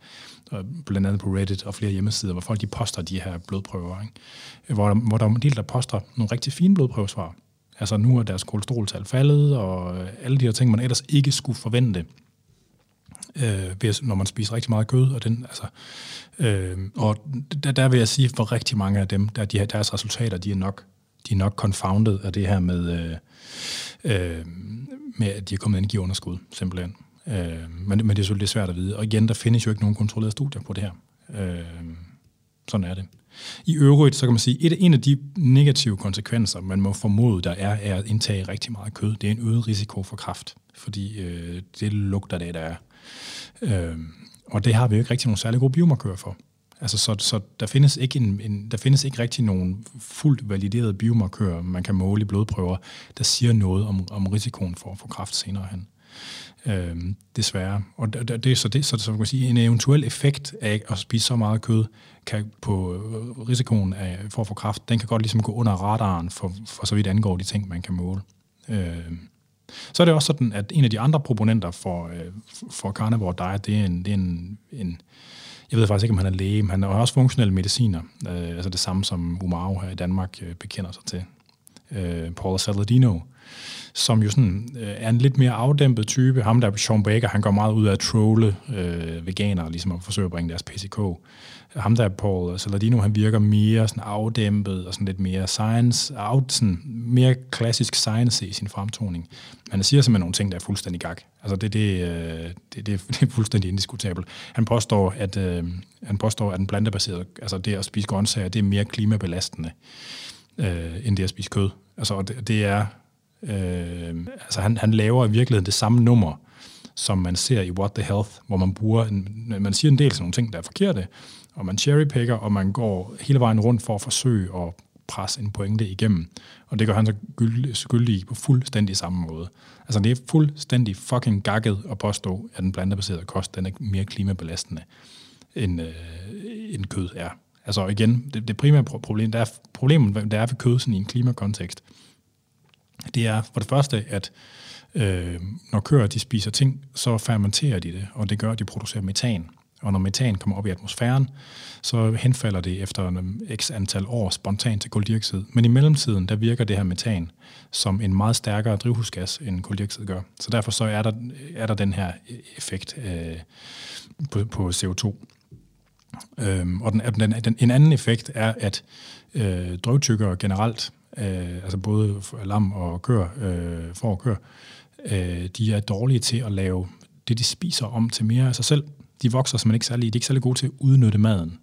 og blandt andet på Reddit og flere hjemmesider, hvor folk de poster de her blodprøver, ikke? Hvor, der, hvor der er en del, der poster nogle rigtig fine blodprøvesvar. Altså nu er deres kolesteroltal faldet, og øh, alle de her ting, man ellers ikke skulle forvente, øh, når man spiser rigtig meget kød. Og, den, altså, øh, og der, der vil jeg sige, for rigtig mange af dem, der, de, deres resultater, de er nok, de er nok confounded af det her med, øh, øh, med at de er kommet underskud simpelthen. Øh, men, men det er selvfølgelig svært at vide. Og igen, der findes jo ikke nogen kontrollerede studier på det her. Øh, sådan er det. I øvrigt, så kan man sige, at en af de negative konsekvenser, man må formode, der er, er at indtage rigtig meget kød. Det er en øget risiko for kræft, fordi øh, det lugter det, der er. Øh, og det har vi jo ikke rigtig nogen særlig gode biomarkører for. Altså, så, så der, findes ikke en, en, der findes ikke rigtig nogen fuldt validerede biomarkører, man kan måle i blodprøver, der siger noget om, om risikoen for at få kræft senere hen. Øhm, desværre. Og det, det, så det, så, så man kan sige, en eventuel effekt af at spise så meget kød kan på øh, risikoen af, for at få kræft, den kan godt ligesom gå under radaren for, for så vidt angår de ting, man kan måle. Øhm, så er det også sådan, at en af de andre proponenter for, øh, for carnivore diet, det er en, det er en, en jeg ved faktisk ikke, om han er læge, men han er også funktionel mediciner, øh, altså det samme som Umaro her i Danmark øh, bekender sig til. Øh, Paul Saladino, som jo sådan, øh, er en lidt mere afdæmpet type. Ham der, Sean Baker, han går meget ud af at trolle øh, veganere, ligesom at forsøge at bringe deres PCK. Ham der, Paul Saladino, han virker mere sådan afdæmpet og sådan lidt mere science, out, sådan mere klassisk science i sin fremtoning. Men han siger simpelthen nogle ting, der er fuldstændig gak. Altså det, det, øh, det, det, det er fuldstændig indiskutabelt. Han påstår, at, øh, han påstår, at den plantebaserede, altså det at spise grøntsager, det er mere klimabelastende, øh, end det at spise kød. Altså det, det er Øh, altså han, han laver i virkeligheden det samme nummer, som man ser i What the Health, hvor man bruger, en, man siger en del sådan nogle ting, der er forkerte, og man cherrypicker, og man går hele vejen rundt for at forsøge at presse en pointe igennem. Og det gør han så skyldig på fuldstændig samme måde. Altså det er fuldstændig fucking gakket at påstå, at den plantebaserede kost, den er mere klimabelastende, end, øh, end kød er. Altså igen, det, det primære problem, der er, problemet der er ved kød sådan i en klimakontekst, det er for det første, at øh, når køer de spiser ting, så fermenterer de det, og det gør, at de producerer metan. Og når metan kommer op i atmosfæren, så henfalder det efter en um, x antal år spontant til koldioxid. Men i mellemtiden, der virker det her metan som en meget stærkere drivhusgas, end koldioxid gør. Så derfor så er der, er der den her øh, effekt øh, på, på CO2. Øhm, og den, den, den, en anden effekt er, at øh, drøvtykkere generelt øh, altså både lam og køer, øh, får og kør, øh, de er dårlige til at lave det, de spiser om til mere af sig selv. De vokser simpelthen ikke særlig, de er ikke særlig gode til at udnytte maden.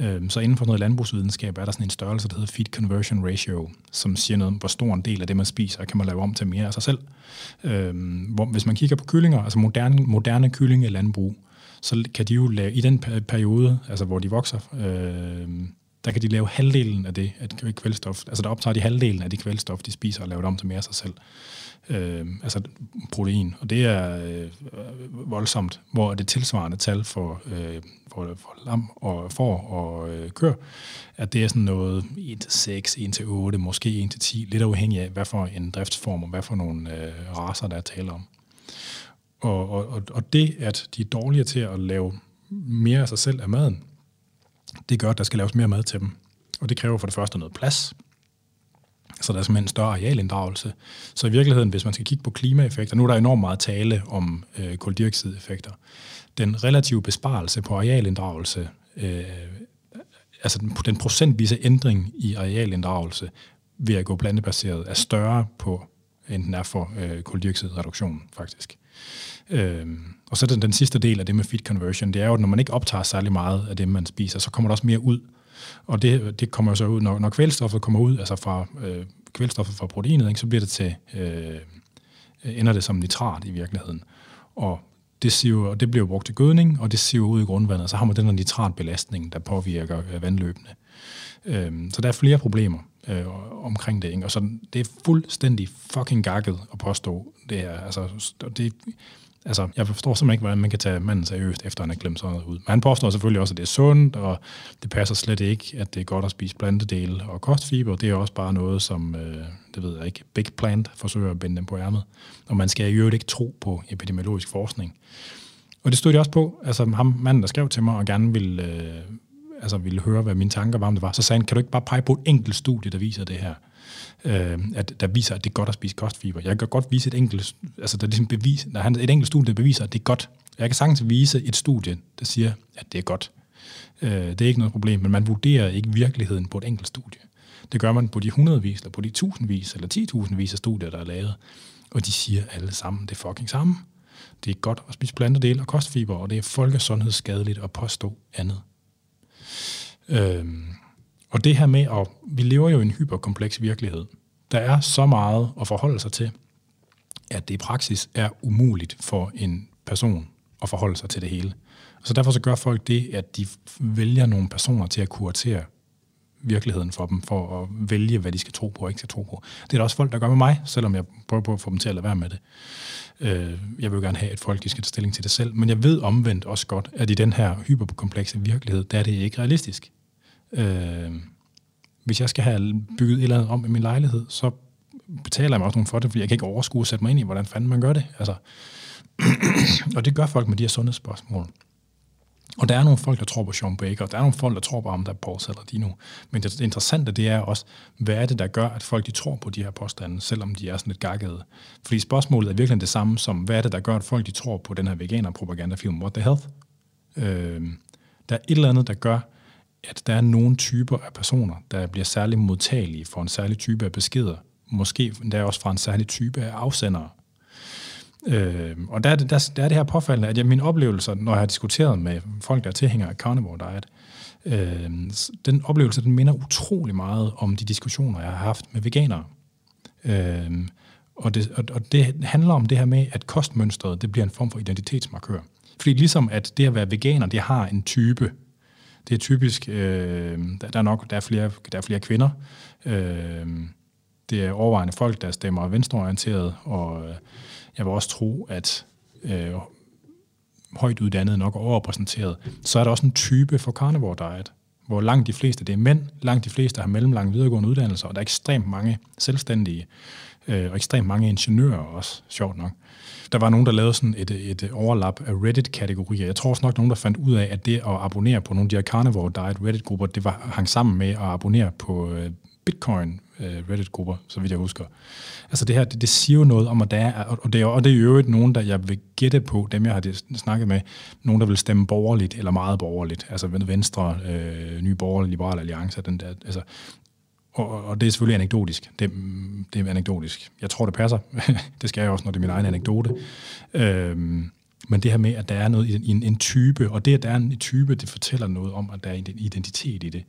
Øhm, så inden for noget landbrugsvidenskab er der sådan en størrelse, der hedder feed conversion ratio, som siger noget om, hvor stor en del af det, man spiser, kan man lave om til mere af sig selv. Øhm, hvor, hvis man kigger på kyllinger, altså moderne, moderne kyllinge landbrug, så kan de jo lave, i den periode, altså hvor de vokser, øh, der kan de lave halvdelen af det af kvælstof. Altså der optager de halvdelen af det kvælstof, de spiser og laver det om til mere af sig selv. Øh, altså protein. Og det er øh, voldsomt, hvor det tilsvarende tal for, øh, for, for lam og får og øh, kør, at det er sådan noget 1-6, 1-8, måske 1-10, lidt afhængig af, hvad for en driftsform og hvad for nogle øh, raser, der er tale om. Og, og, og det, at de er dårligere til at lave mere af sig selv af maden, det gør, at der skal laves mere mad til dem. Og det kræver for det første noget plads, så der er simpelthen en større arealinddragelse. Så i virkeligheden, hvis man skal kigge på klimaeffekter, nu er der enormt meget tale om øh, koldioxideffekter. Den relative besparelse på arealinddragelse, øh, altså den, den procentvise ændring i arealinddragelse ved at gå plantebaseret, er større på, end den er for øh, koldioxidreduktionen faktisk. Øh, og så den, den sidste del af det med feed conversion, det er jo, at når man ikke optager særlig meget af det, man spiser, så kommer der også mere ud. Og det, det kommer så ud, når, når kvælstoffet kommer ud, altså fra øh, kvælstoffet fra proteinet, ikke, så bliver det til, øh, ender det som nitrat i virkeligheden. Og det, siver, og det bliver brugt til gødning, og det siver ud i grundvandet, og så har man den her nitratbelastning, der påvirker øh, vandløbene. Øh, så der er flere problemer øh, omkring det, ikke? og så det er fuldstændig fucking gakket at påstå det her. Altså, det, Altså, jeg forstår simpelthen ikke, hvordan man kan tage manden seriøst, efter han har glemt sådan noget ud. Men han påstår selvfølgelig også, at det er sundt, og det passer slet ikke, at det er godt at spise plantedele og kostfiber. Det er også bare noget, som, øh, det ved jeg ikke, Big Plant forsøger at binde dem på ærmet. Og man skal i øvrigt ikke tro på epidemiologisk forskning. Og det stod de også på. Altså ham, manden, der skrev til mig og gerne ville, øh, altså, ville høre, hvad mine tanker var om det var, så sagde han, kan du ikke bare pege på et enkelt studie, der viser det her? Øh, at der viser, at det er godt at spise kostfiber. Jeg kan godt vise et enkelt, altså der er ligesom bevis, der er et enkelt studie, der beviser, at det er godt. Jeg kan sagtens vise et studie, der siger, at det er godt. Øh, det er ikke noget problem, men man vurderer ikke virkeligheden på et enkelt studie. Det gør man på de hundredvis, eller på de tusindvis, eller titusindvis af studier, der er lavet. Og de siger alle sammen det fucking samme. Det er godt at spise plantedel og kostfiber, og det er folkesundhedsskadeligt at påstå andet. Øhm, og det her med, at vi lever jo i en hyperkompleks virkelighed. Der er så meget at forholde sig til, at det i praksis er umuligt for en person at forholde sig til det hele. Så derfor så gør folk det, at de vælger nogle personer til at kuratere virkeligheden for dem, for at vælge, hvad de skal tro på og ikke skal tro på. Det er der også folk, der gør med mig, selvom jeg prøver på at få dem til at lade være med det. Øh, jeg vil jo gerne have, at folk de skal tage stilling til det selv, men jeg ved omvendt også godt, at i den her hyperkomplekse virkelighed, der er det ikke realistisk. Øh, hvis jeg skal have bygget et eller andet om i min lejlighed, så betaler jeg mig også nogle for det, fordi jeg kan ikke overskue at sætte mig ind i, hvordan fanden man gør det. Altså, *clears throat* og det gør folk med de her sundhedsspørgsmål. Og der er nogle folk, der tror på Sean Baker, og der er nogle folk, der tror på ham, der er Paul Saladino. Men det interessante, det er også, hvad er det, der gør, at folk de tror på de her påstande, selvom de er sådan lidt gakkede? Fordi spørgsmålet er virkelig det samme som, hvad er det, der gør, at folk de tror på den her veganer-propagandafilm, What the Health? Øh, der er et eller andet, der gør, at der er nogle typer af personer, der bliver særlig modtagelige for en særlig type af beskeder. Måske der også fra en særlig type af afsendere. Øh, og der er, det, der, der er det her påfaldende, at jeg, mine oplevelser, når jeg har diskuteret med folk, der er tilhængere af carnivore diet, øh, den oplevelse, den minder utrolig meget om de diskussioner, jeg har haft med veganere. Øh, og, det, og, og det handler om det her med, at kostmønstret, det bliver en form for identitetsmarkør. Fordi ligesom at det at være veganer, det har en type det er typisk, øh, der, der er nok der er flere, der er flere kvinder. Øh, det er overvejende folk, der stemmer venstreorienteret, og øh, jeg vil også tro, at øh, højt uddannet nok er overrepræsenteret. Så er der også en type for carnivore diet, hvor langt de fleste, det er mænd, langt de fleste har mellemlange videregående uddannelser, og der er ekstremt mange selvstændige, øh, og ekstremt mange ingeniører også, sjovt nok. Der var nogen, der lavede sådan et, et overlap af Reddit-kategorier. Jeg tror også nok, nogen, der fandt ud af, at det at abonnere på nogle af de her Carnivore Diet Reddit-grupper, det var, hang sammen med at abonnere på øh, Bitcoin øh, Reddit-grupper, så vidt jeg husker. Altså det her, det, det siger jo noget om, at der er, og det er, og det er jo øvrigt nogen, der jeg vil gætte på, dem jeg har snakket med, nogen, der vil stemme borgerligt, eller meget borgerligt, altså Venstre, øh, Nye Borgerlige, Liberale Alliance, den der, altså og, og det er selvfølgelig anekdotisk. Det, mm, det er anekdotisk. Jeg tror, det passer. *laughs* det skal jeg også, når det er min egen anekdote. Øhm, men det her med, at der er noget i en, en type, og det, at der er en type, det fortæller noget om, at der er en identitet i det.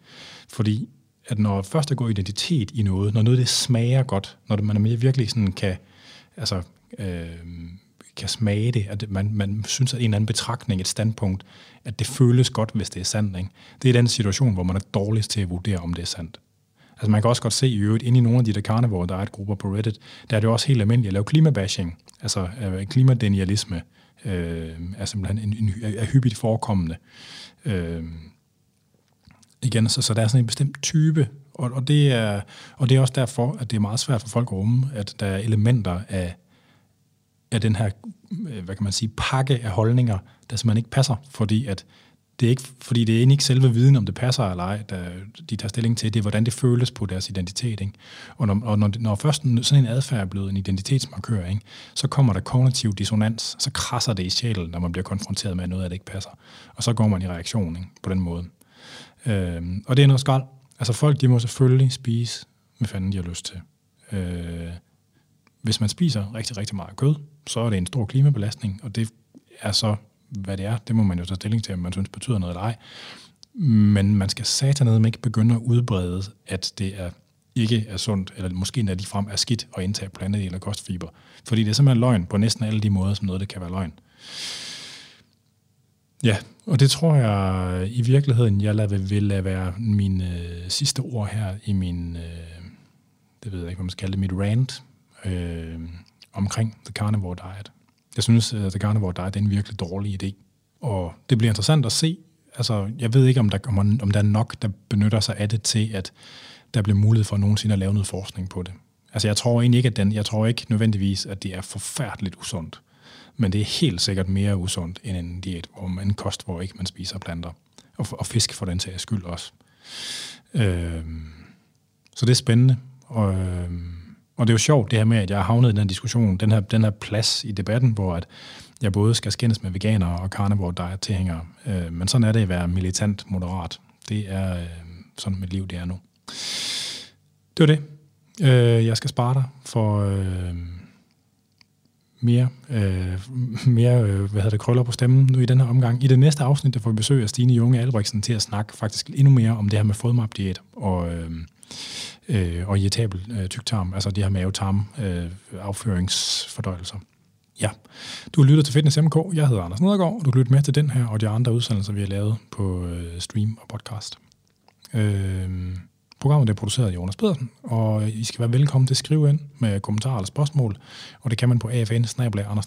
Fordi at når først der går identitet i noget, når noget det smager godt, når man virkelig sådan kan, altså, øh, kan smage det, at man, man synes, at en eller anden betragtning, et standpunkt, at det føles godt, hvis det er sandt. Ikke? Det er den situation, hvor man er dårligst til at vurdere, om det er sandt. Altså man kan også godt se i øvrigt, ind i nogle af de der carnivore, der er et grupper på Reddit, der er det også helt almindeligt at lave klimabashing, altså øh, klimadenialisme, øh, er simpelthen en, en, er hyppigt forekommende. Øh, igen, så, så der er sådan en bestemt type, og, og, det er, og det er også derfor, at det er meget svært for folk at rumme, at der er elementer af, af den her, øh, hvad kan man sige, pakke af holdninger, der simpelthen ikke passer, fordi at det er ikke, fordi det er egentlig ikke selve viden, om det passer eller ej, der de tager stilling til. Det er, hvordan det føles på deres identitet. Ikke? Og, når, og når, når først sådan en adfærd er blevet en identitetsmarkør, ikke? så kommer der kognitiv dissonans, så krasser det i sjælen, når man bliver konfronteret med, at noget af det ikke passer. Og så går man i reaktion ikke? på den måde. Øhm, og det er noget skrald. Altså folk, de må selvfølgelig spise, hvad fanden de har lyst til. Øh, hvis man spiser rigtig, rigtig meget kød, så er det en stor klimabelastning, og det er så, hvad det er. Det må man jo tage stilling til, om man synes betyder noget eller ej. Men man skal satanede ikke begynde at udbrede, at det er ikke er sundt, eller måske endda frem er skidt at indtage plantedel eller kostfiber. Fordi det er simpelthen løgn på næsten alle de måder, som noget det kan være løgn. Ja, og det tror jeg i virkeligheden, jeg lader, vil lade være mine øh, sidste ord her i min, øh, det ved jeg ikke, hvad man skal kalde det, mit rant øh, omkring The Carnivore Diet. Jeg synes, at The Carnivore Diet er en virkelig dårlig idé. Og det bliver interessant at se. Altså, jeg ved ikke, om der, om, om der er nok, der benytter sig af det til, at der bliver mulighed for nogensinde at lave noget forskning på det. Altså, jeg tror egentlig ikke, at den, jeg tror ikke nødvendigvis, at det er forfærdeligt usundt. Men det er helt sikkert mere usundt end en diæt, hvor man en kost, hvor ikke man spiser planter. Og, og fisk for den sags skyld også. Øh, så det er spændende. Og, øh, og det er jo sjovt det her med, at jeg har havnet i den diskussion, den her, den her plads i debatten, hvor at jeg både skal skændes med veganere og carnivore diet tilhængere. Øh, men sådan er det at være militant moderat. Det er øh, sådan mit liv det er nu. Det var det. Øh, jeg skal spare dig for øh, mere, øh, mere øh, hvad hedder det, krøller på stemmen nu i den her omgang. I det næste afsnit, der får vi besøg af Stine Junge Albrechtsen til at snakke faktisk endnu mere om det her med fodmap-diæt og, øh, øh, og irritabel øh, tyktarm, altså de her mavetarm øh. Ja, du lytter til Fitness MK. Jeg hedder Anders Nedergaard, og du lytter med til den her og de andre udsendelser, vi har lavet på øh, stream og podcast. Øh, programmet er produceret af Jonas Pedersen, og I skal være velkommen til at skrive ind med kommentarer eller spørgsmål, og det kan man på afn